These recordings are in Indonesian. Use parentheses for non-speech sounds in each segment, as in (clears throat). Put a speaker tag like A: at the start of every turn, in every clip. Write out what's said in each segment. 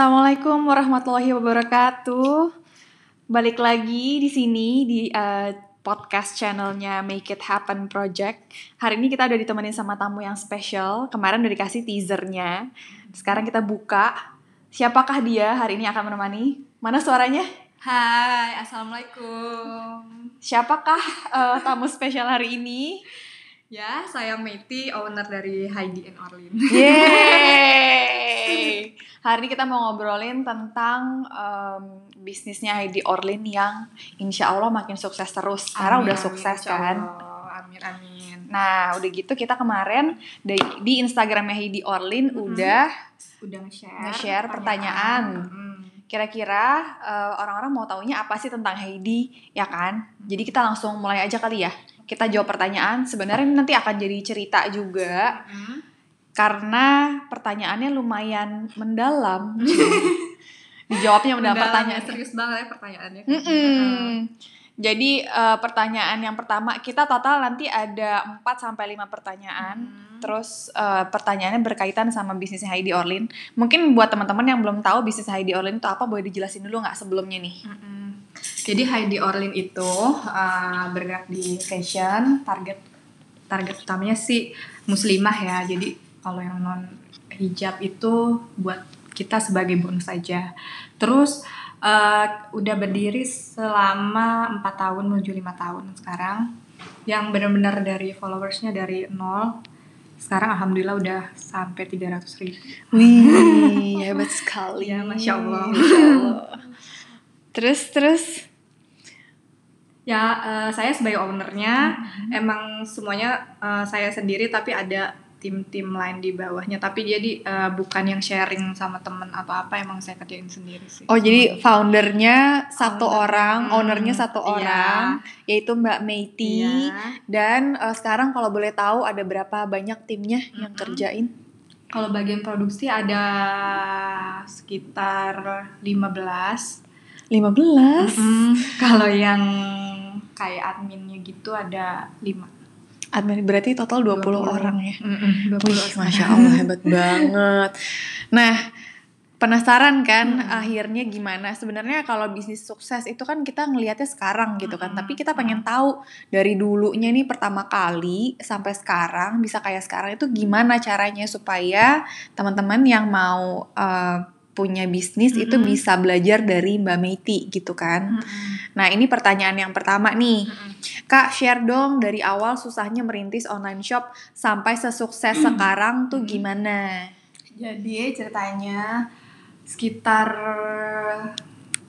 A: Assalamualaikum warahmatullahi wabarakatuh. Balik lagi di sini di uh, podcast channelnya Make It Happen Project. Hari ini kita udah ditemenin sama tamu yang spesial. Kemarin udah dikasih teasernya. Sekarang kita buka. Siapakah dia hari ini akan menemani? Mana suaranya?
B: Hai, assalamualaikum.
A: Siapakah uh, tamu spesial hari ini?
B: Ya, saya Meti, owner dari Heidi and Orlin.
A: Yeay! Hari ini kita mau ngobrolin tentang um, bisnisnya Heidi Orlin yang insya Allah makin sukses terus. Sekarang
B: Amin,
A: udah sukses
B: insya
A: kan?
B: Allah. Amin, amin.
A: Nah, udah gitu kita kemarin di, di Instagramnya Heidi Orlin
B: Mhm.
A: udah
B: Udah nge-share,
A: Nge-share pertanyaan. Kira-kira uh, orang-orang mau taunya apa sih tentang Heidi, ya kan? Jadi kita langsung mulai aja kali ya. Kita jawab pertanyaan. Sebenarnya nanti akan jadi cerita juga
B: Mm.
A: karena pertanyaannya lumayan mendalam. (laughs) Dijawabnya mendalam
B: Udah
A: pertanyaan.
B: serius banget ya pertanyaannya.
A: Mm-mm. Jadi eh, pertanyaan yang pertama kita total nanti ada 4 sampai 5 pertanyaan.
B: Hmm.
A: Terus eh, pertanyaannya berkaitan sama bisnisnya Heidi Orlin. Mungkin buat teman-teman yang belum tahu bisnis Heidi Orlin itu apa boleh dijelasin dulu nggak sebelumnya nih?
B: Mm-mm. Jadi Heidi Orlin itu uh, bergerak di fashion, target target utamanya sih muslimah ya. Jadi kalau yang non hijab itu buat kita sebagai bonus saja. Terus uh, udah berdiri selama empat tahun menuju lima tahun sekarang. Yang benar-benar dari followersnya dari nol. Sekarang alhamdulillah udah sampai 300 ribu.
A: Wih, hebat (laughs) sekali.
B: Ya, Masya Allah.
A: Masya Allah. Terus terus
B: Ya, eh, saya sebagai ownernya
A: Mm-hmm.
B: emang semuanya eh, saya sendiri tapi ada tim-tim lain di bawahnya. Tapi jadi eh, bukan yang sharing sama temen atau apa, emang saya kerjain sendiri sih.
A: Oh jadi foundernya satu
B: Founder.
A: orang,
B: Hmm,
A: ownernya satu
B: iya.
A: orang, yaitu Mbak Meiti.
B: Iya.
A: Dan eh, sekarang kalau boleh tahu ada berapa banyak timnya yang
B: Mm-mm.
A: kerjain?
B: Kalau bagian produksi ada sekitar 15.
A: 15.
B: Mm, Kalau yang kayak adminnya gitu ada 5.
A: Admin berarti total 20, orang ya.
B: Mm-mm, 20
A: Wih,
B: orang.
A: Masya Allah hebat (laughs) banget. Nah, penasaran kan
B: Hmm.
A: akhirnya gimana? Sebenarnya kalau bisnis sukses itu kan kita ngelihatnya sekarang gitu kan.
B: Hmm.
A: Tapi kita pengen tahu dari dulunya nih pertama kali sampai sekarang bisa kayak sekarang itu gimana caranya supaya teman-teman yang mau uh, punya bisnis itu
B: Mm-mm.
A: bisa belajar dari Mbak Meiti gitu kan.
B: Mm-mm.
A: Nah, ini pertanyaan yang pertama nih.
B: Mm-mm.
A: Kak, share dong dari awal susahnya merintis online shop sampai sesukses sekarang tuh gimana?
B: Jadi ceritanya sekitar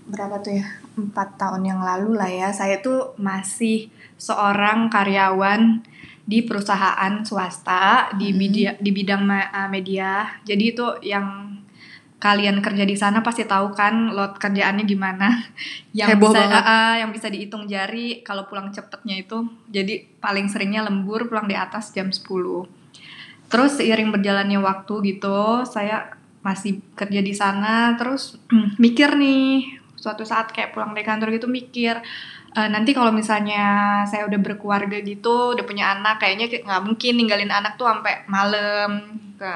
B: berapa tuh ya empat tahun yang lalu lah ya saya tuh masih seorang karyawan di perusahaan swasta di
A: Hmm.
B: media di bidang media jadi itu yang kalian kerja di sana pasti tahu kan load kerjaannya gimana. (laughs) Yang
A: Heboh
B: bisa
A: banget.
B: uh, yang bisa dihitung jari kalau pulang cepetnya itu. Jadi paling seringnya lembur pulang di atas jam 10 Terus seiring berjalannya waktu gitu, saya masih kerja di sana, terus (clears throat) mikir nih, suatu saat kayak pulang dari kantor gitu mikir, "Eh, nanti kalau misalnya saya udah berkeluarga gitu, udah punya anak, kayaknya kayak nggak mungkin ninggalin anak tuh sampai malam, ke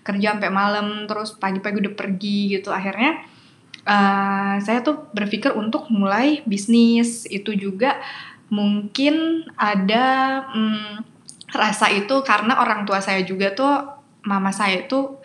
B: kerja sampai malam, terus pagi-pagi udah pergi gitu. Akhirnya eh, saya tuh berpikir untuk mulai bisnis itu juga mungkin ada mm, rasa itu karena orang tua saya juga tuh mama saya itu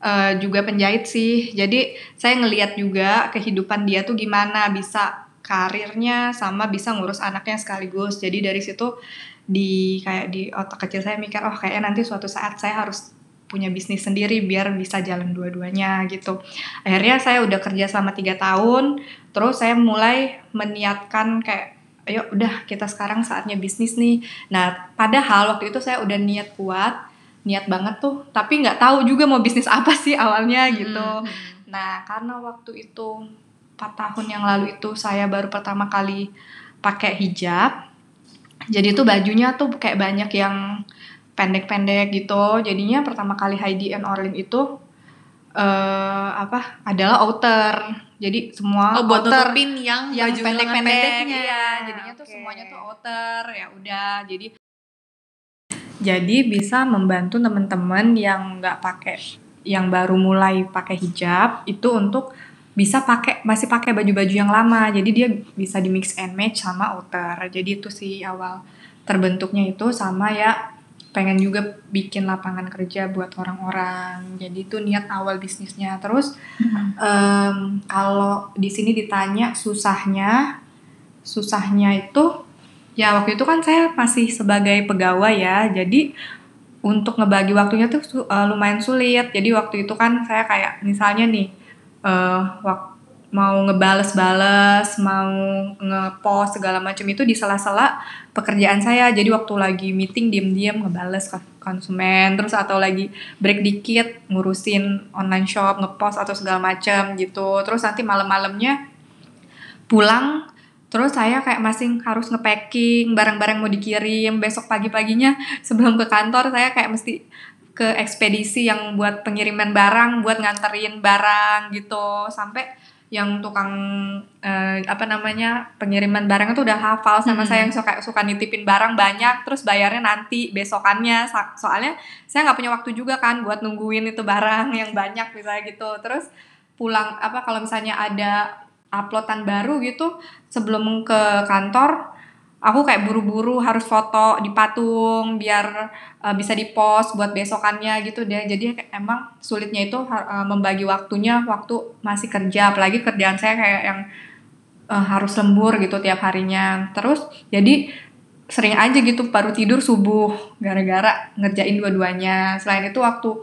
B: eh, juga penjahit sih jadi saya ngelihat juga kehidupan dia tuh gimana bisa karirnya sama bisa ngurus anaknya sekaligus. Jadi dari situ di kayak di otak kecil saya mikir oh kayaknya nanti suatu saat saya harus punya bisnis sendiri biar bisa jalan dua-duanya gitu. Akhirnya saya udah kerja selama tiga tahun terus saya mulai meniatkan kayak ayo udah kita sekarang saatnya bisnis nih. Nah padahal waktu itu saya udah niat kuat niat banget tuh tapi nggak tahu juga mau bisnis apa sih awalnya gitu.
A: Hmm.
B: nah karena waktu itu 4 tahun yang lalu itu saya baru pertama kali pakai hijab. Jadi tuh bajunya tuh kayak banyak yang pendek-pendek gitu. Jadinya pertama kali Heidi and Orlin itu eh apa adalah outer. Jadi semua
A: Oh, buat
B: outer
A: yang,
B: yang pendek-pendeknya. iya jadinya tuh semuanya tuh outer. Ya udah jadi jadi bisa membantu teman-teman yang nggak pakai yang baru mulai pakai hijab itu untuk bisa pakai masih pakai baju-baju yang lama. Jadi dia bisa di mix and match sama outer. Jadi itu sih awal terbentuknya itu sama ya pengen juga bikin lapangan kerja buat orang-orang. Jadi itu niat awal bisnisnya. Terus em, kalau di sini ditanya susahnya susahnya itu ya waktu itu kan saya masih sebagai pegawai ya. Jadi untuk ngebagi waktunya tuh eh, lumayan sulit. Jadi waktu itu kan saya kayak misalnya nih wak- mau ngebales-bales mau ngepost segala macam itu di sela-sela pekerjaan saya. Jadi waktu lagi meeting diem-diem ngebales konsumen terus atau lagi break dikit ngurusin online shop ngepost atau segala macam gitu. Terus nanti malam-malamnya pulang terus saya kayak masih harus nge-packing barang-barang mau dikirim. Besok pagi-paginya sebelum ke kantor saya kayak mesti ke ekspedisi yang buat pengiriman barang buat nganterin barang gitu. Sampai yang tukang eh, apa namanya pengiriman barang itu udah hafal sama
A: Hmm.
B: saya yang suka suka nitipin barang banyak terus bayarnya nanti besokannya. Soalnya saya nggak punya waktu juga kan buat nungguin itu barang (laughs) yang banyak misalnya gitu. Terus pulang apa kalau misalnya ada uploadan baru gitu sebelum ke kantor aku kayak buru-buru harus foto di patung biar uh, bisa dipost buat besokannya gitu deh. Jadi emang sulitnya itu uh, membagi waktunya waktu masih kerja. Apalagi kerjaan saya kayak yang uh, harus lembur gitu tiap harinya. Terus jadi sering aja gitu baru tidur subuh gara-gara ngerjain dua-duanya. Selain itu waktu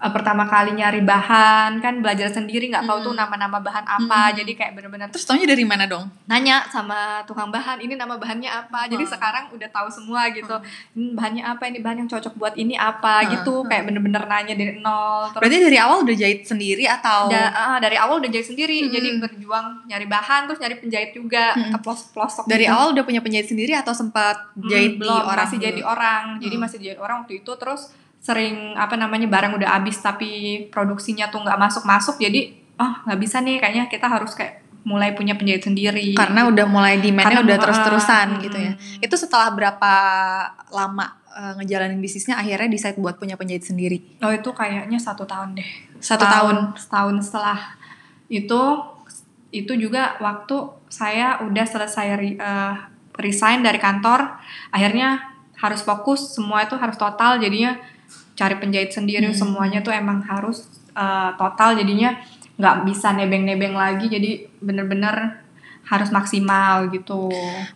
B: uh, pertama kali nyari bahan kan belajar sendiri nggak tahu tuh
A: Hmm.
B: nama-nama bahan apa
A: Hmm.
B: jadi kayak bener-bener
A: Terus taunya dari mana dong?
B: nanya sama tukang bahan ini nama bahannya apa jadi
A: Hmm.
B: sekarang udah tahu semua gitu
A: Hmm.
B: "Hmm, bahannya apa ini bahan yang cocok buat ini apa
A: Hmm,
B: gitu
A: hmm.
B: kayak bener-bener nanya dari nol terus
A: Berarti dari awal udah jahit sendiri atau
B: da- ah, dari awal udah jahit sendiri
A: Hmm.
B: jadi berjuang nyari bahan terus nyari penjahit juga
A: Hmm.
B: ke pelosok
A: dari
B: gitu.
A: awal udah punya penjahit sendiri atau sempat
B: Hmm,
A: jahit di
B: belum,
A: orang
B: masih
A: dulu?
B: jadi orang jadi
A: Hmm.
B: masih jadi orang waktu itu terus sering apa namanya barang udah habis tapi produksinya tuh nggak masuk masuk jadi oh nggak bisa nih kayaknya kita harus kayak mulai punya penjahit sendiri
A: Karena
B: gitu.
A: udah mulai demandnya udah
B: mau-
A: terus-terusan
B: ah,
A: gitu ya. Itu setelah berapa lama eh, ngejalanin bisnisnya akhirnya decide buat punya penjahit sendiri?
B: Oh itu kayaknya satu tahun deh.
A: Satu tahun.
B: Setahun setelah itu itu juga waktu saya udah selesai re- eh, resign dari kantor, akhirnya harus fokus semua itu harus total jadinya cari penjahit sendiri
A: Hmm.
B: semuanya tuh emang harus eh, total jadinya nggak bisa nebeng-nebeng lagi jadi bener-bener harus maksimal gitu.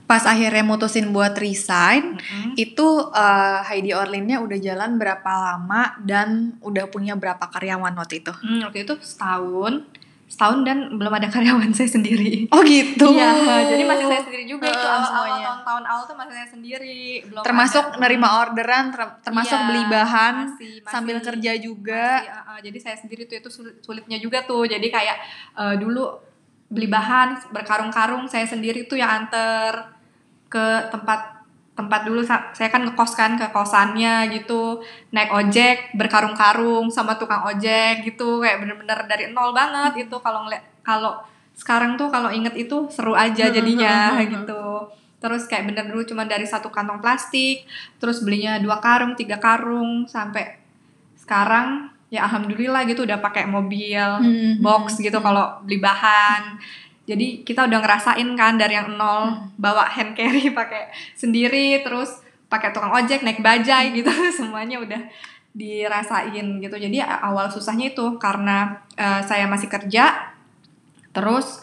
A: Pas akhirnya mutusin buat resign,
B: Mm-mm.
A: itu eh, Heidi Orlinnya udah jalan berapa lama dan udah punya berapa karyawan waktu itu?
B: Hmm, waktu itu setahun, setahun dan belum ada karyawan (laughs) saya sendiri.
A: Oh gitu.
B: Iya, jadi masih saya sendiri juga itu
A: Heeh,
B: awal-awal
A: semuanya.
B: tahun-tahun awal tuh masih saya sendiri, belum
A: termasuk
B: ada-
A: nerima orderan, ter- termasuk
B: Iya,
A: beli bahan
B: masih- masih-
A: sambil kerja juga.
B: masih, uh, uh, jadi saya sendiri tuh itu sulit- sulitnya juga tuh. Jadi kayak uh, dulu beli bahan berkarung-karung saya sendiri tuh yang anter ke tempat tempat dulu sa- saya kan ngekos kan ke kosannya gitu naik ojek berkarung-karung sama tukang ojek gitu kayak bener-bener dari nol banget itu. Kalau ngeliat kalau sekarang tuh kalau inget itu seru aja jadinya gitu. Terus kayak bener dulu cuma dari satu kantong plastik terus belinya dua karung tiga karung sampai sekarang ya alhamdulillah gitu udah pakai mobil
A: Hmm,
B: box gitu
A: hmm.
B: kalau beli bahan jadi kita udah ngerasain kan dari yang nol
A: Hmm.
B: bawa hand carry (laughs) pakai sendiri terus pakai tukang ojek naik bajai
A: Hmm.
B: gitu (laughs) semuanya udah dirasain gitu jadi awal susahnya itu karena eh, saya masih kerja terus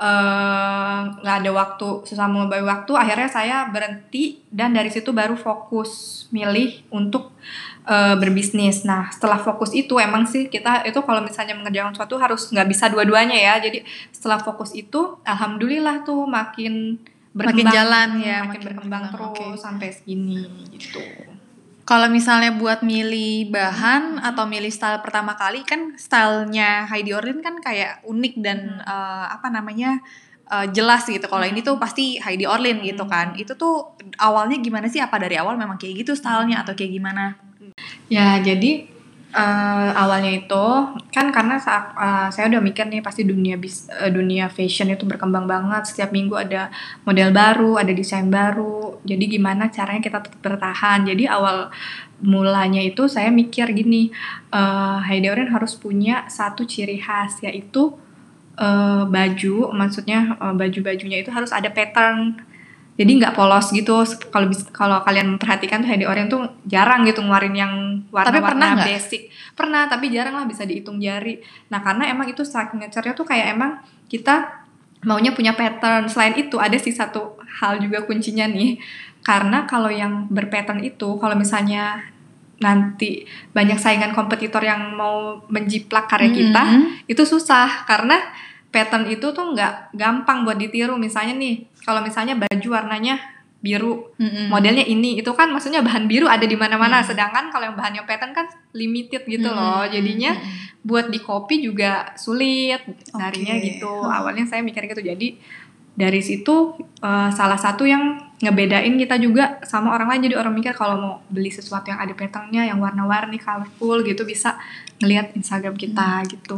B: eh, nggak ada waktu susah mau membagi waktu akhirnya saya berhenti dan dari situ baru fokus milih untuk eh, berbisnis nah setelah fokus itu emang sih kita itu kalau misalnya mengerjakan sesuatu harus nggak bisa dua-duanya ya jadi setelah fokus itu alhamdulillah tuh makin berkembang
A: jalan ya,
B: makin,
A: makin
B: berkembang
A: berkembang,
B: terus
A: oke.
B: sampai segini gitu
A: Kalau misalnya buat milih bahan atau milih style pertama kali kan stylenya Heidi Orlin kan kayak unik dan
B: Hmm.
A: eh, apa namanya eh, jelas gitu. Kalau ini tuh pasti Heidi Orlin gitu
B: Hmm.
A: kan. Itu tuh awalnya gimana sih? Apa dari awal memang kayak gitu stylenya
B: Hmm.
A: atau kayak gimana?
B: Ya, jadi Eh, awalnya itu kan karena saat eh, saya udah mikir nih pasti dunia bis, eh, dunia fashion itu berkembang banget. Setiap minggu ada model baru ada desain baru. Jadi gimana caranya kita tetap bertahan? Jadi awal mulanya itu saya mikir gini eh Heidi Oren harus punya satu ciri khas yaitu eh, baju. Maksudnya eh, baju-bajunya itu harus ada pattern jadi nggak polos gitu. Kalau kalau kalian memperhatikan tuh Heidi Oren tuh jarang gitu ngeluarin yang warna-warna basic. Pernah tapi jarang lah bisa dihitung jari. Nah karena emang itu signature-nya tuh kayak emang kita maunya punya pattern. Selain itu ada sih satu hal juga kuncinya nih. Karena kalau yang berpattern itu kalau misalnya nanti banyak saingan kompetitor yang mau menjiplak karya kita
A: Mhm.
B: itu susah. Karena pattern itu tuh nggak gampang buat ditiru misalnya nih kalau misalnya baju warnanya biru
A: Mm-mm.
B: modelnya ini itu kan maksudnya bahan biru ada di mana-mana
A: Hmm.
B: sedangkan kalau yang bahannya pattern kan limited gitu
A: Mm-mm.
B: loh jadinya
A: Mm-mm.
B: buat di copy juga sulit nyarinya
A: Oke.
B: gitu awalnya saya mikir gitu jadi dari situ eh, salah satu yang ngebedain kita juga sama orang lain jadi orang mikir kalau mau beli sesuatu yang ada patternnya yang warna-warni colorful gitu bisa ngelihat Instagram kita
A: Hmm.
B: gitu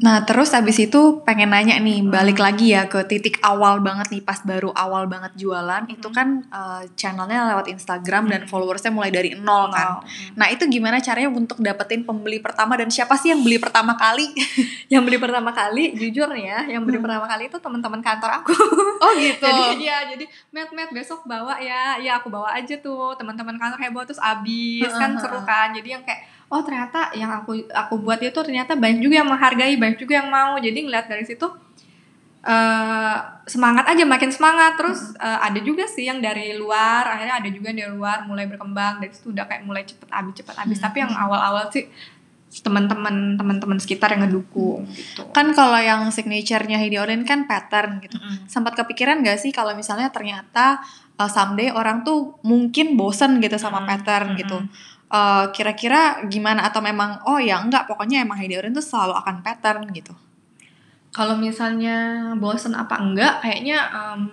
A: Nah, terus abis itu pengen nanya nih, balik lagi ya ke titik awal banget nih, pas baru awal banget jualan, itu kan eh, channelnya lewat Instagram dan followersnya mulai dari nol kan.
B: Wow.
A: Nah, itu gimana caranya untuk dapetin pembeli pertama dan siapa sih yang beli pertama kali? (laughs)
B: yang beli pertama kali jujur nih ya yang beli
A: Hmm.
B: pertama kali itu teman-teman kantor aku (laughs)
A: Oh gitu.
B: jadi ya jadi met met besok bawa ya ya aku bawa aja tuh teman-teman kantor heboh terus abis kan seru kan jadi yang kayak oh ternyata yang aku aku buat itu ternyata banyak juga yang menghargai banyak juga yang mau jadi ngeliat dari situ eh semangat aja makin semangat terus eh, ada juga sih yang dari luar akhirnya ada juga yang dari luar mulai berkembang dari situ udah kayak mulai cepet habis cepet habis
A: Hmm.
B: tapi yang awal-awal sih teman-teman teman-teman sekitar yang ngedukung gitu
A: Kan kalau yang signature-nya Heidi Oren kan pattern gitu.
B: Mm-mm.
A: Sempat kepikiran gak sih kalau misalnya ternyata uh, someday orang tuh mungkin bosen gitu sama
B: Mm-mm.
A: pattern
B: Mm-mm.
A: gitu. Uh, kira-kira gimana atau memang oh ya enggak pokoknya emang Heidi Oren tuh selalu akan pattern gitu.
B: Kalau misalnya bosen apa enggak, kayaknya em,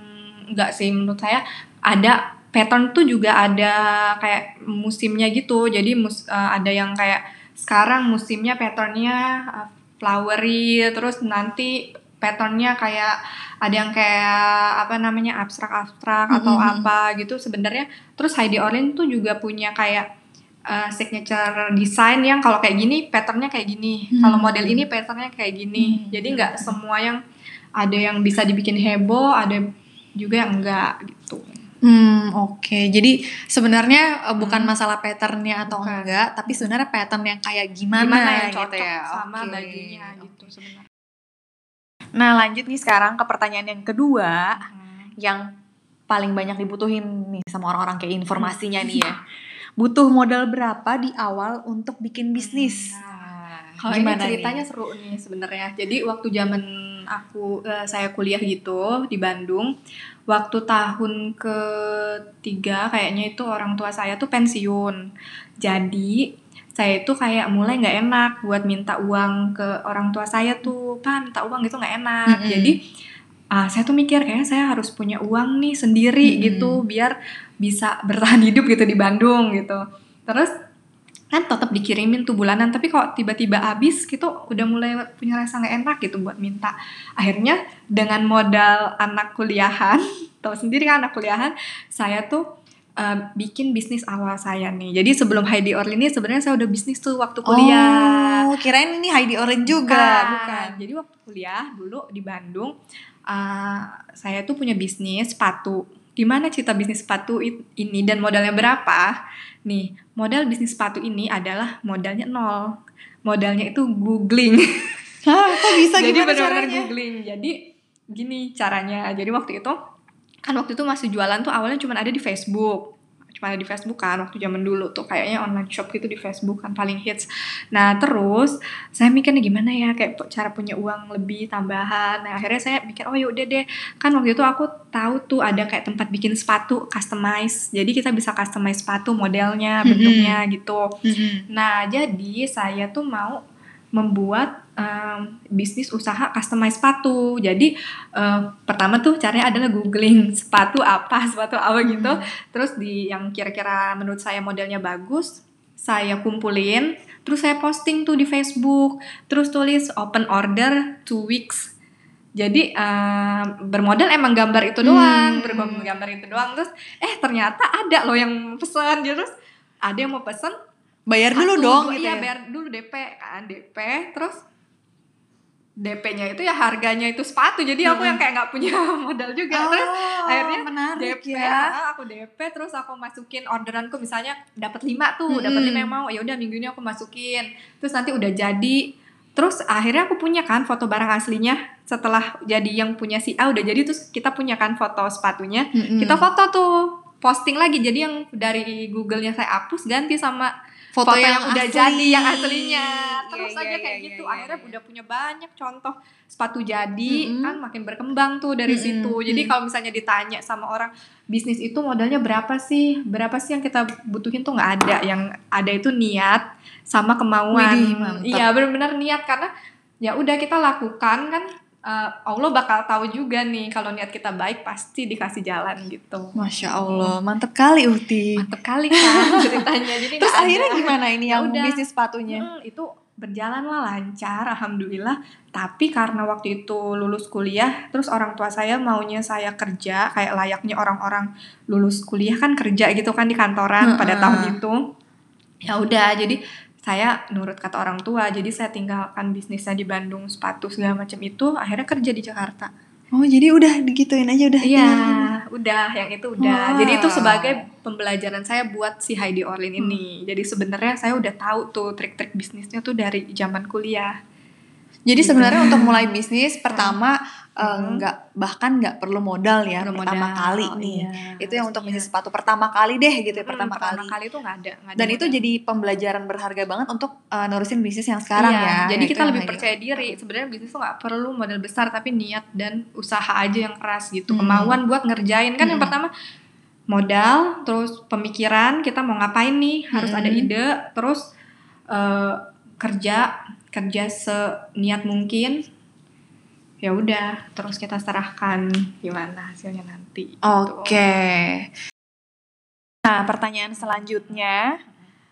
B: enggak sih menurut saya. Ada pattern tuh juga ada kayak musimnya gitu. Jadi mus, eh, ada yang kayak sekarang musimnya patternnya eh, flowery, terus nanti patternnya kayak ada yang kayak apa namanya abstrak-abstrak atau
A: Mhm.
B: apa gitu sebenarnya. Terus Heidi Orlin tuh juga punya kayak eh, signature design yang kalau kayak gini patternnya kayak gini,
A: Hmm.
B: kalau model ini patternnya kayak gini.
A: Hmm.
B: Jadi nggak semua yang ada yang bisa dibikin heboh, ada juga yang enggak gitu.
A: Hmm, oke. Jadi sebenarnya uh, bukan
B: Hmm.
A: masalah patternnya atau
B: Bukan.
A: enggak, tapi sebenarnya pattern yang kayak gimana,
B: Gimana yang
A: gitu
B: cocok
A: ya.
B: sama
A: Oke.
B: bajunya gitu sebenarnya.
A: Nah, lanjut nih sekarang ke pertanyaan yang kedua
B: Hmm.
A: yang paling banyak dibutuhin nih sama orang-orang kayak informasinya nih ya. (laughs) Butuh modal berapa di awal untuk bikin bisnis?
B: Nah, kalau ini
A: Gimana
B: ceritanya
A: nih?
B: seru nih sebenarnya. Jadi waktu zaman aku eh, saya kuliah gitu di Bandung, waktu tahun ketiga kayaknya itu orang tua saya tuh pensiun. Jadi saya itu kayak mulai nggak enak buat minta uang ke orang tua saya tuh, pak minta uang gitu nggak enak.
A: Mm-mm.
B: Jadi ah, saya tuh mikir kayaknya saya harus punya uang nih sendiri
A: Mm-mm.
B: gitu biar bisa bertahan hidup gitu di Bandung gitu. Terus kan tetap dikirimin tuh bulanan tapi kok tiba-tiba habis gitu udah mulai punya rasa nggak enak gitu buat minta akhirnya dengan modal anak kuliahan (laughs) tahu sendiri kan anak kuliahan saya tuh eh, bikin bisnis awal saya nih jadi sebelum Heidi Orlin ini sebenarnya saya udah bisnis tuh waktu kuliah
A: Oh, kirain ini Heidi Oren juga, bukan.
B: jadi waktu kuliah dulu di Bandung eh, saya tuh punya bisnis sepatu. Gimana cerita bisnis sepatu ini dan modalnya berapa? Nih modal bisnis sepatu ini adalah modalnya nol. Modalnya itu googling. (laughs)
A: Hah, kok bisa?
B: Jadi
A: gimana
B: benar-benar googling. Jadi gini caranya. Jadi waktu itu kan waktu itu masih jualan tuh awalnya cuma ada di Facebook cuma ada di Facebook kan waktu zaman dulu tuh kayaknya online shop gitu di Facebook kan paling hits. Nah terus saya mikir nih gimana ya kayak cara punya uang lebih tambahan. Nah akhirnya saya mikir oh yaudah deh. Kan waktu itu aku tahu tuh ada kayak tempat bikin sepatu customize. Jadi kita bisa customize sepatu modelnya bentuknya gitu.
A: Mm-mm.
B: Nah, jadi saya tuh mau membuat em, bisnis usaha customize sepatu. Jadi em, pertama tuh caranya adalah googling (laughs) sepatu apa, sepatu apa gitu.
A: Hmm.
B: Terus di yang kira-kira menurut saya modelnya bagus, saya kumpulin terus saya posting tuh di Facebook terus tulis open order two weeks jadi uh, bermodal emang gambar itu doang
A: Hmm.
B: bergambar itu doang terus eh ternyata ada loh yang pesan terus ada yang mau pesen
A: Bayar dulu
B: satu,
A: dong
B: dua,
A: gitu
B: iya
A: ya.
B: bayar dulu DP kan DP terus DP-nya itu ya harganya itu sepatu. Jadi aku
A: Hmm.
B: yang kayak nggak punya (laughs) modal juga.
A: Oh,
B: terus akhirnya
A: menarik
B: DP
A: ya.
B: ah, aku DP terus aku masukin orderanku. Misalnya dapat lima tuh
A: Mm-mm.
B: dapat lima yang mau. Ya udah minggu ini aku masukin. Terus nanti udah jadi. Terus akhirnya aku punya kan foto barang aslinya. Setelah jadi yang punya si A udah jadi. Terus kita punya kan foto sepatunya.
A: Mm-mm.
B: kita foto tuh posting lagi. Jadi yang dari Google-nya saya hapus ganti sama
A: foto,
B: foto, yang, udah
A: asli.
B: jadi yang aslinya. Terus
A: Iya,
B: aja
A: iya,
B: kayak
A: iya,
B: gitu.
A: iya,
B: akhirnya
A: iya.
B: udah punya banyak contoh. Sepatu jadi
A: Mm-mm.
B: kan makin berkembang tuh dari
A: Mm-mm,
B: situ. Jadi
A: mm.
B: kalau misalnya ditanya sama orang bisnis itu modalnya berapa sih? Berapa sih yang kita butuhin? tuh nggak ada. Yang ada itu niat sama kemauan.
A: Widih,
B: iya benar-benar niat. Karena ya udah kita lakukan kan eh, Allah bakal tahu juga nih kalau niat kita baik pasti dikasih jalan gitu
A: Masya Allah, mantep kali Uti.
B: mantep kali kan (laughs) ceritanya jadi
A: Terus akhirnya
B: ada.
A: gimana ini
B: Ya
A: yang
B: udah.
A: bisnis sepatunya?
B: Mm, itu berjalan lah lancar alhamdulillah tapi karena waktu itu lulus kuliah terus orang tua saya maunya saya kerja kayak layaknya orang-orang lulus kuliah kan kerja gitu kan di kantoran pada
A: Heeh.
B: tahun itu ya udah jadi saya nurut kata orang tua jadi saya tinggalkan bisnisnya di Bandung sepatu segala macam itu akhirnya kerja di Jakarta
A: Oh jadi udah digituin aja udah.
B: Iya,
A: tinggal.
B: udah yang itu udah.
A: Wow.
B: Jadi itu sebagai pembelajaran saya buat si Heidi Orlin
A: Hmm.
B: ini. Jadi sebenarnya saya udah tahu tuh trik-trik bisnisnya tuh dari zaman kuliah.
A: Jadi
B: Gitu.
A: sebenarnya untuk mulai bisnis pertama
B: Hmm.
A: Nggak bahkan nggak perlu modal ya
B: Perlu
A: pertama
B: modal,
A: kali nih.
B: iya,
A: itu yang untuk bisnis sepatu pertama kali deh gitu ya
B: Hmm,
A: pertama, kali.
B: kali itu nggak ada, nggak ada
A: Dan itu
B: modal.
A: jadi pembelajaran berharga banget untuk eh, nerusin bisnis yang sekarang
B: Iya,
A: ya.
B: Jadi kita
A: itu
B: lebih
A: yang
B: percaya diri. Sebenarnya bisnis tuh nggak perlu modal besar tapi niat dan usaha aja yang keras gitu.
A: Hmm.
B: Kemauan buat ngerjain kan yang
A: Hmm.
B: pertama modal, terus pemikiran kita mau ngapain nih, harus
A: Hmm.
B: ada ide, terus eh, kerja kerja seniat mungkin. Ya udah, terus kita serahkan gimana hasilnya nanti. gitu.
A: Oke. Nah, pertanyaan selanjutnya,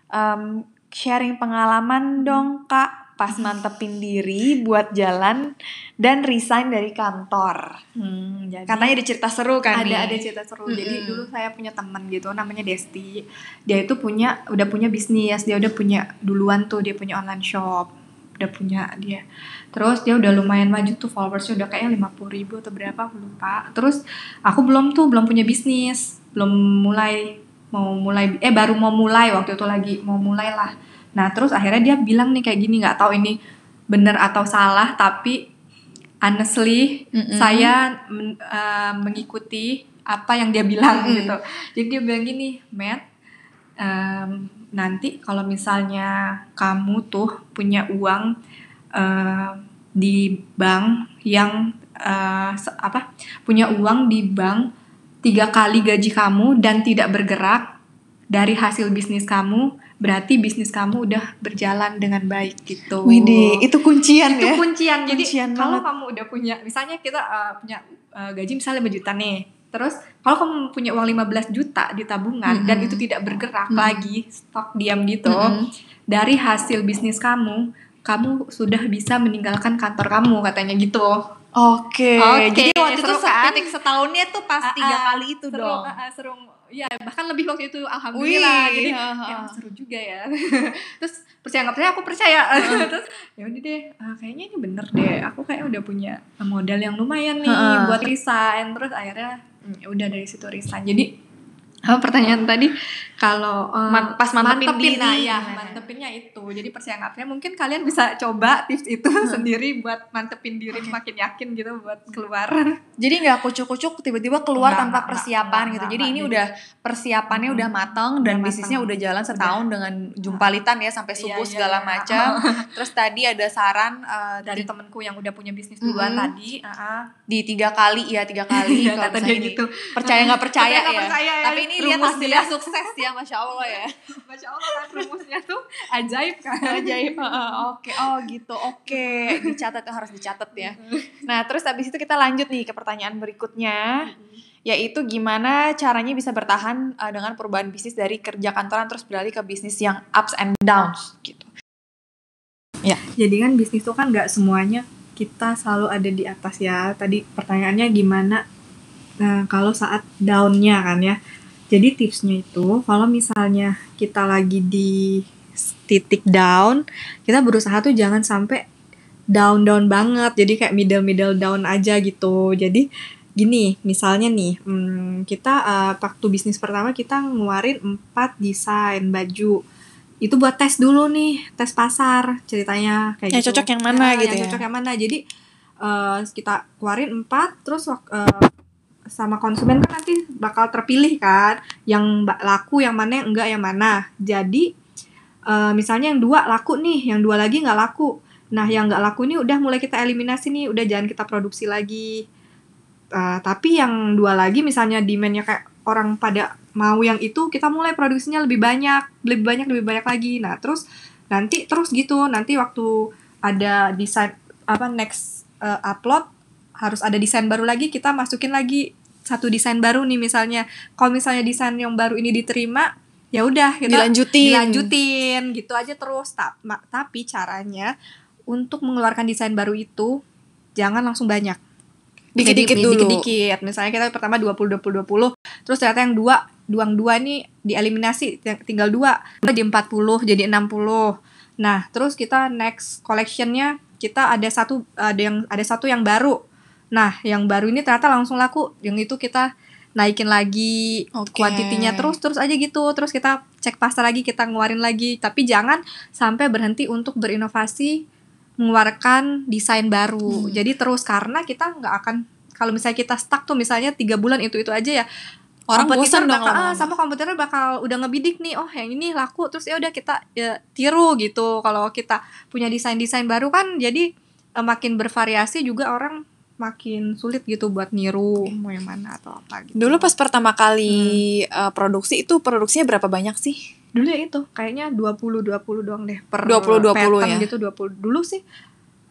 A: em, sharing pengalaman dong kak, pas mantepin diri buat jalan dan resign dari kantor.
B: Hmm, jadi
A: Katanya ada cerita seru kan
B: ada
A: nih?
B: ada cerita seru jadi
A: Mm-mm.
B: dulu saya punya teman gitu namanya Desti dia itu punya udah punya bisnis dia udah punya duluan tuh dia punya online shop udah punya dia terus dia udah lumayan maju tuh followersnya udah kayaknya lima puluh ribu atau berapa aku lupa terus aku belum tuh belum punya bisnis belum mulai mau mulai eh baru mau mulai waktu itu lagi mau mulai lah nah terus akhirnya dia bilang nih kayak gini nggak tahu ini bener atau salah tapi honestly
A: Mm-mm.
B: saya men- eh, mengikuti apa yang dia bilang
A: Mm-mm.
B: gitu. Jadi dia bilang gini, Matt, em, nanti kalau misalnya kamu tuh punya uang eh, di bank yang se- apa punya uang di bank tiga kali gaji kamu dan tidak bergerak dari hasil bisnis kamu, berarti bisnis kamu udah berjalan dengan baik gitu
A: Widih, itu kuncian
B: itu
A: ya.
B: kuncian jadi
A: Kuncian
B: kalau
A: banget.
B: kamu udah punya misalnya kita uh, punya uh, gaji misalnya 5 juta nih terus kalau kamu punya uang 15 juta di tabungan dan
A: Mm-mm.
B: itu tidak bergerak
A: Mm.
B: lagi stok diam gitu
A: Mm-mm.
B: dari hasil bisnis kamu kamu sudah bisa meninggalkan kantor kamu katanya gitu
A: Oke,
B: Oke,
A: jadi waktu itu
B: seru kan?
A: titik setahunnya tuh pas
B: Ah,
A: tiga
B: ah,
A: kali itu
B: seru,
A: dong.
B: ah, seru ya bahkan lebih waktu itu alhamdulillah
A: Wih,
B: jadi
A: ha, ha,
B: ya
A: ha.
B: seru juga ya (laughs) terus percaya nggak percaya aku percaya (laughs) terus ya udah deh ah, kayaknya ini bener deh aku kayak udah punya modal yang lumayan nih
A: Ha.
B: buat resign terus akhirnya hmm, udah dari situ resign. Jadi apa pertanyaan tadi kalau eh,
A: Man- pas mantepin diri,
B: nah, ya mantepinnya itu jadi percaya nggak mungkin kalian bisa coba tips itu (laughs) sendiri buat mantepin diri
A: Oke.
B: makin yakin gitu buat keluar (laughs)
A: Jadi nggak kucuk-kucuk tiba-tiba keluar
B: Nggak,
A: tanpa
B: nggak,
A: persiapan
B: nggak,
A: gitu.
B: nggak,
A: Jadi
B: nggak,
A: ini
B: jadi-
A: udah persiapannya
B: Hmm.
A: udah matang dan
B: Udah
A: bisnisnya
B: matang.
A: udah jalan setahun dengan jumpalitan ya sampai subuh
B: Iya, iya,
A: segala
B: iya.
A: macam. (laughs) Terus tadi ada saran eh,
B: dari
A: di,
B: temenku yang udah punya bisnis duluan
A: Mm-mm.
B: tadi uh
A: di tiga kali ya tiga kali.
B: Iya,
A: kalau misalnya
B: gitu
A: Percaya nggak percaya, ya.
B: percaya ya.
A: Tapi ini lihat
B: Rumusnya.
A: hasilnya sukses ya, masya Allah ya. (laughs)
B: Masya Allah kan rumusnya tuh ajaib kan
A: Ajaib. Oke, oh gitu. Oke, dicatat harus dicatat ya. Nah, terus habis itu kita lanjut nih ke pertanyaan berikutnya. yaitu gimana caranya bisa bertahan uh, dengan perubahan bisnis dari kerja kantoran terus beralih ke bisnis yang ups and downs gitu.
B: Ya. Jadi kan bisnis itu kan nggak semuanya kita selalu ada di atas ya. Tadi pertanyaannya gimana nah, kalau saat downnya kan ya. Jadi tipsnya itu kalau misalnya kita lagi di titik down, kita berusaha tuh jangan sampai down down banget. Jadi kayak middle middle down aja gitu. Jadi gini, misalnya nih, hmm, kita uh, waktu bisnis pertama kita ngeluarin empat desain baju itu buat tes dulu nih tes pasar ceritanya kayak
A: yang
B: gitu.
A: cocok yang mana
B: ya,
A: gitu
B: yang
A: ya
B: cocok yang mana jadi uh, kita keluarin empat terus uh, sama konsumen kan nanti bakal terpilih kan yang laku yang mana yang enggak yang mana. Jadi uh, misalnya yang dua laku nih yang dua lagi nggak laku. Nah yang nggak laku ini udah mulai kita eliminasi nih udah jangan kita produksi lagi. Uh, tapi yang dua lagi misalnya demandnya kayak orang pada mau yang itu kita mulai produksinya lebih banyak lebih banyak lebih banyak lagi. Nah terus nanti terus gitu nanti waktu ada desain apa next uh, upload harus ada desain baru lagi kita masukin lagi satu desain baru nih misalnya. Kalau misalnya desain yang baru ini diterima ya udah kita
A: dilanjutin.
B: dilanjutin gitu aja terus. Tapi caranya untuk mengeluarkan desain baru itu jangan langsung banyak.
A: Dikit-dikit dulu.
B: dikit-dikit. Misalnya kita pertama 20 20 20 terus ternyata yang dua duang dua nih dieliminasi tinggal dua jadi 40 jadi 60 nah terus kita next collectionnya kita ada satu ada yang ada satu yang baru nah yang baru ini ternyata langsung laku. Yang itu kita naikin lagi okay. kuantitinya terus terus aja gitu. Terus kita cek pasar lagi kita ngeluarin lagi. Tapi jangan sampai berhenti untuk berinovasi mengeluarkan desain baru. Hmm. jadi terus karena kita nggak akan kalau misalnya kita stuck tuh misalnya tiga bulan itu itu aja ya
A: orang bosan
B: bakal ah, sama komputernya bakal udah ngebidik nih oh yang ini laku terus ya udah kita ya, tiru gitu. Kalau kita punya desain desain baru kan jadi uh, makin bervariasi juga orang makin sulit gitu buat niru mau yang mana atau apa gitu.
A: Dulu pas pertama kali hmm. uh, produksi itu produksinya berapa banyak sih?
B: Dulu ya itu kayaknya 20 20 doang deh per
A: 20 20 ya.
B: gitu 20. Dulu sih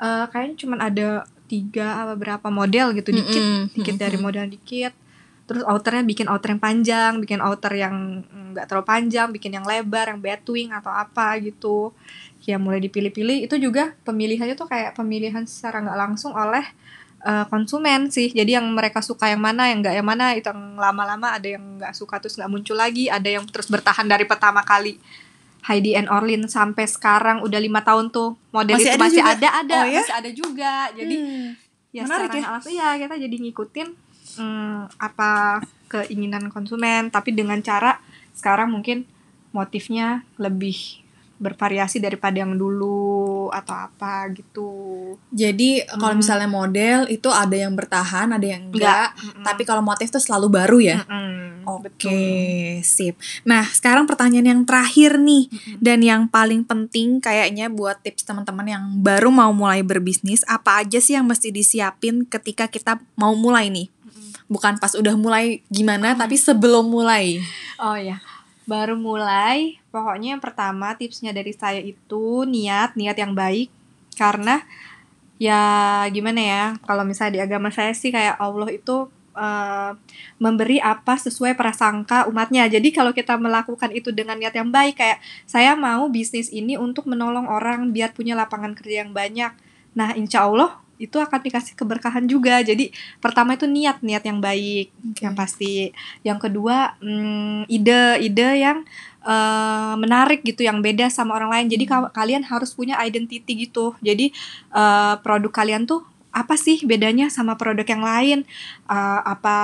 B: uh, kayaknya cuman ada tiga apa berapa model gitu dikit mm -hmm. dikit dari model dikit terus outernya bikin outer yang panjang bikin outer yang nggak terlalu panjang bikin yang lebar yang batwing atau apa gitu ya mulai dipilih-pilih itu juga pemilihannya tuh kayak pemilihan secara nggak langsung oleh uh, konsumen sih jadi yang mereka suka yang mana yang nggak yang mana itu yang lama-lama ada yang nggak suka terus nggak muncul lagi ada yang terus bertahan dari pertama kali Heidi and Orlin sampai sekarang udah lima tahun tuh model masih itu ada masih juga? ada ada oh, ya? masih ada juga jadi hmm. ya Menarik secara ya? langsung ya kita jadi ngikutin hmm, apa keinginan konsumen tapi dengan cara sekarang mungkin motifnya lebih bervariasi daripada yang dulu atau apa gitu.
A: Jadi hmm. kalau misalnya model itu ada yang bertahan, ada yang enggak. enggak. Tapi kalau motif tuh selalu baru ya.
B: Mm
A: Oke, okay, sip. Nah, sekarang pertanyaan yang terakhir nih mm dan yang paling penting kayaknya buat tips teman-teman yang baru mau mulai berbisnis, apa aja sih yang mesti disiapin ketika kita mau mulai nih? bukan pas udah mulai gimana hmm. tapi sebelum mulai
B: oh ya baru mulai pokoknya yang pertama tipsnya dari saya itu niat niat yang baik karena ya gimana ya kalau misalnya di agama saya sih kayak Allah itu uh, memberi apa sesuai prasangka umatnya. Jadi kalau kita melakukan itu dengan niat yang baik kayak saya mau bisnis ini untuk menolong orang biar punya lapangan kerja yang banyak. Nah, insya Allah itu akan dikasih keberkahan juga. Jadi pertama itu niat niat yang baik okay. yang pasti. Yang kedua hmm, ide ide yang uh, menarik gitu yang beda sama orang lain. Jadi hmm. kalian harus punya identity gitu. Jadi uh, produk kalian tuh apa sih bedanya sama produk yang lain? Uh, apa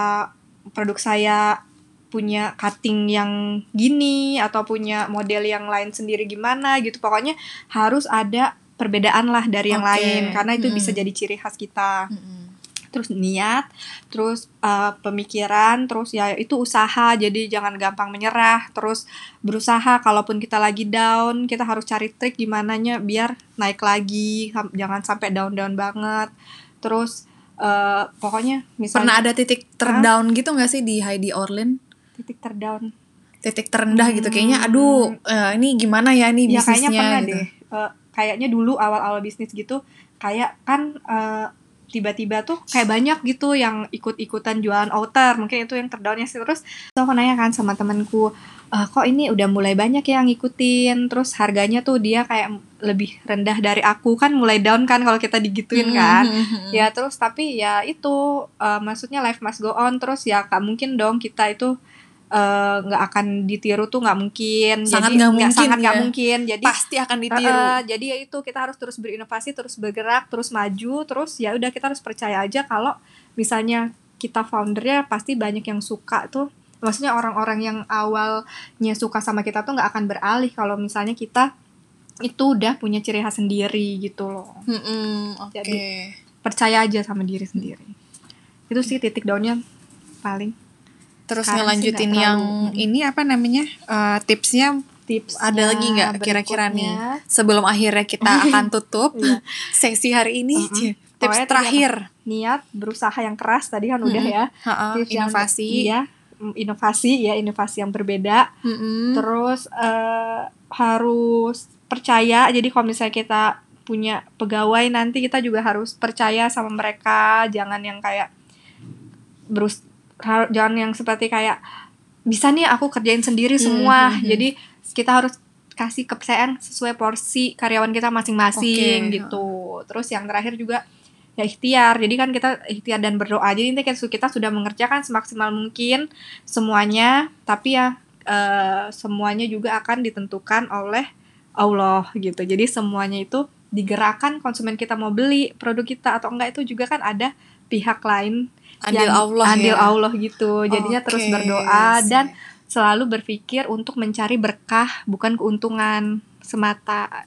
B: produk saya punya cutting yang gini atau punya model yang lain sendiri gimana gitu. Pokoknya harus ada perbedaan lah dari yang lain karena itu hmm. bisa jadi ciri khas kita. Hmm. Terus niat, terus uh, pemikiran, terus ya itu usaha. Jadi jangan gampang menyerah. Terus berusaha kalaupun kita lagi down, kita harus cari trik gimana nya biar naik lagi. Jangan sampai down-down banget. Terus uh, pokoknya
A: misalnya pernah ada titik terdown huh? gitu nggak sih di Heidi Orlin?
B: Titik terdown
A: titik terendah hmm. gitu kayaknya aduh uh, ini gimana ya nih bisnisnya
B: ya, kayaknya pernah
A: gitu.
B: deh uh, kayaknya dulu awal-awal bisnis gitu kayak kan uh, tiba-tiba tuh kayak banyak gitu yang ikut-ikutan jualan outer mungkin itu yang terdownnya sih. Terus so aku nanya kan sama temanku e, kok ini udah mulai banyak yang ngikutin? Terus harganya tuh dia kayak lebih rendah dari aku. Kan mulai down kan kalau kita digituin kan.
A: Hmm.
B: ya terus tapi ya itu uh, maksudnya life must go on. Terus ya gak mungkin dong kita itu uh, nggak akan ditiru tuh nggak mungkin
A: Sangat nggak mungkin
B: sangat nggak
A: ya.
B: mungkin jadi
A: pasti akan ditiru.
B: uh, jadi ya itu kita harus terus berinovasi terus bergerak terus maju terus ya udah kita harus percaya aja kalau misalnya kita foundernya pasti banyak yang suka tuh maksudnya orang-orang yang awalnya suka sama kita tuh nggak akan beralih kalau misalnya kita itu udah punya ciri khas sendiri gitu loh
A: Mm-mm, Oke.
B: Jadi- percaya aja sama diri sendiri itu sih titik downnya paling
A: Terus
B: Sekarang
A: ngelanjutin yang ini apa namanya eh, tipsnya
B: tips
A: ada lagi nggak kira-kira nih? (laughs) Sebelum akhirnya kita akan tutup
B: Iya.
A: sesi hari ini. Cie. tips
B: Pokoknya
A: terakhir.
B: niat berusaha yang keras tadi kan udah
A: Mm-mm.
B: ya.
A: Ha-ha,
B: Tips yang-
A: inovasi.
B: iya mm, inovasi ya inovasi yang berbeda.
A: Mm-mm.
B: terus eh, harus percaya. Jadi kalau misalnya kita punya pegawai nanti kita juga harus percaya sama mereka. Jangan yang kayak berus jangan yang seperti kayak bisa nih aku kerjain sendiri semua.
A: Hmm, hmm, hmm.
B: jadi kita harus kasih kepercayaan sesuai porsi karyawan kita masing-masing
A: Oke,
B: gitu. terus yang terakhir juga ya ikhtiar. Jadi kan kita ikhtiar dan berdoa. Jadi su- kita sudah mengerjakan semaksimal mungkin semuanya tapi ya eh, semuanya juga akan ditentukan oleh Allah gitu. Jadi semuanya itu digerakkan konsumen kita mau beli produk kita atau enggak itu juga kan ada pihak lain
A: andil
B: yang-
A: Allah
B: andil
A: ya.
B: Allah gitu. Jadinya terus
A: Oke,
B: berdoa dan selalu berpikir untuk mencari berkah bukan keuntungan semata.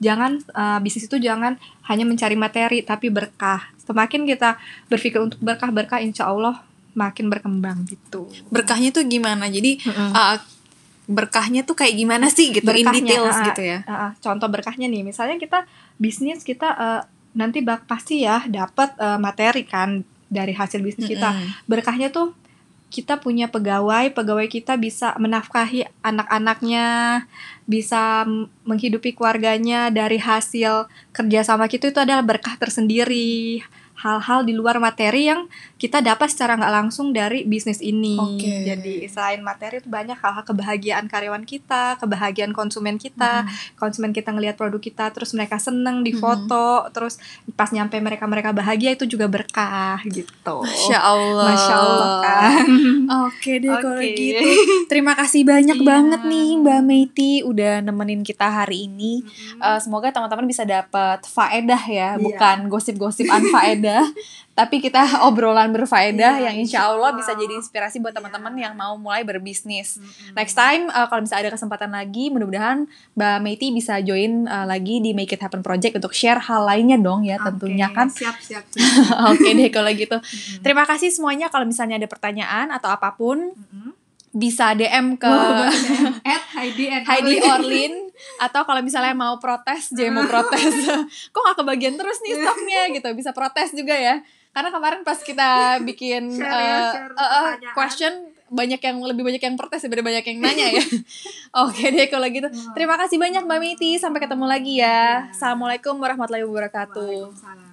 B: Jangan eh, bisnis itu jangan hanya mencari materi tapi berkah. Semakin kita berpikir untuk berkah berkah insya Allah makin berkembang gitu.
A: Berkahnya tuh gimana? Jadi uh, berkahnya tuh kayak gimana sih? Gitu in
B: Berkahnya,
A: details
B: ah,
A: gitu ya?
B: Ah, ah. contoh berkahnya nih. Misalnya kita bisnis kita eh, nanti bak pasti ya dapat eh, materi kan dari hasil bisnis kita
A: Mm-mm.
B: berkahnya tuh kita punya pegawai, pegawai kita bisa menafkahi anak-anaknya, bisa menghidupi keluarganya dari hasil kerjasama kita itu adalah berkah tersendiri. Hal-hal di luar materi yang kita dapat secara nggak langsung dari bisnis ini.
A: Oke.
B: Jadi selain materi itu banyak hal-hal kebahagiaan karyawan kita, kebahagiaan konsumen kita, konsumen kita ngelihat produk kita, terus mereka seneng difoto, terus pas nyampe mereka mereka bahagia itu juga berkah gitu.
A: Masya Allah
B: Masya Allah kan. (laughs)
A: Oke deh kalau
B: Oke.
A: gitu. Terima kasih banyak
B: Iya.
A: banget nih Mbak Meiti udah nemenin kita hari ini. Eh, semoga teman-teman bisa dapat faedah ya,
B: Iya.
A: bukan gosip-gosip anfaedah, (laughs) tapi kita obrolan berfaedah
B: Iya,
A: yang insya Allah bisa jadi inspirasi buat
B: Iya.
A: teman-teman yang mau mulai berbisnis.
B: Mm-mm.
A: Next time eh, kalau misalnya ada kesempatan lagi, mudah-mudahan Mbak Meiti bisa join eh, lagi di Make It Happen Project untuk share hal lainnya dong ya tentunya
B: Oke,
A: kan.
B: Siap siap siap. (laughs)
A: Oke deh kalau gitu.
B: Mm-mm.
A: Terima kasih semuanya kalau misalnya ada pertanyaan atau apa pun
B: Mm-mm.
A: bisa DM ke
B: Wow. (laughs) At Heidi and
A: Heidi. Orlin atau kalau misalnya mau protes, J mau protes, (laughs) kok gak kebagian terus nih stoknya gitu, bisa protes juga ya. Karena kemarin pas kita (laughs) bikin
B: Share
A: eh,
B: share
A: eh,
B: pertanyaan.
A: question banyak yang lebih banyak yang protes daripada banyak yang nanya ya. (laughs) Oke deh kalau gitu. Terima kasih banyak Mbak Miti, sampai ketemu lagi ya. Assalamualaikum warahmatullahi wabarakatuh.
B: Waalaikumsalam.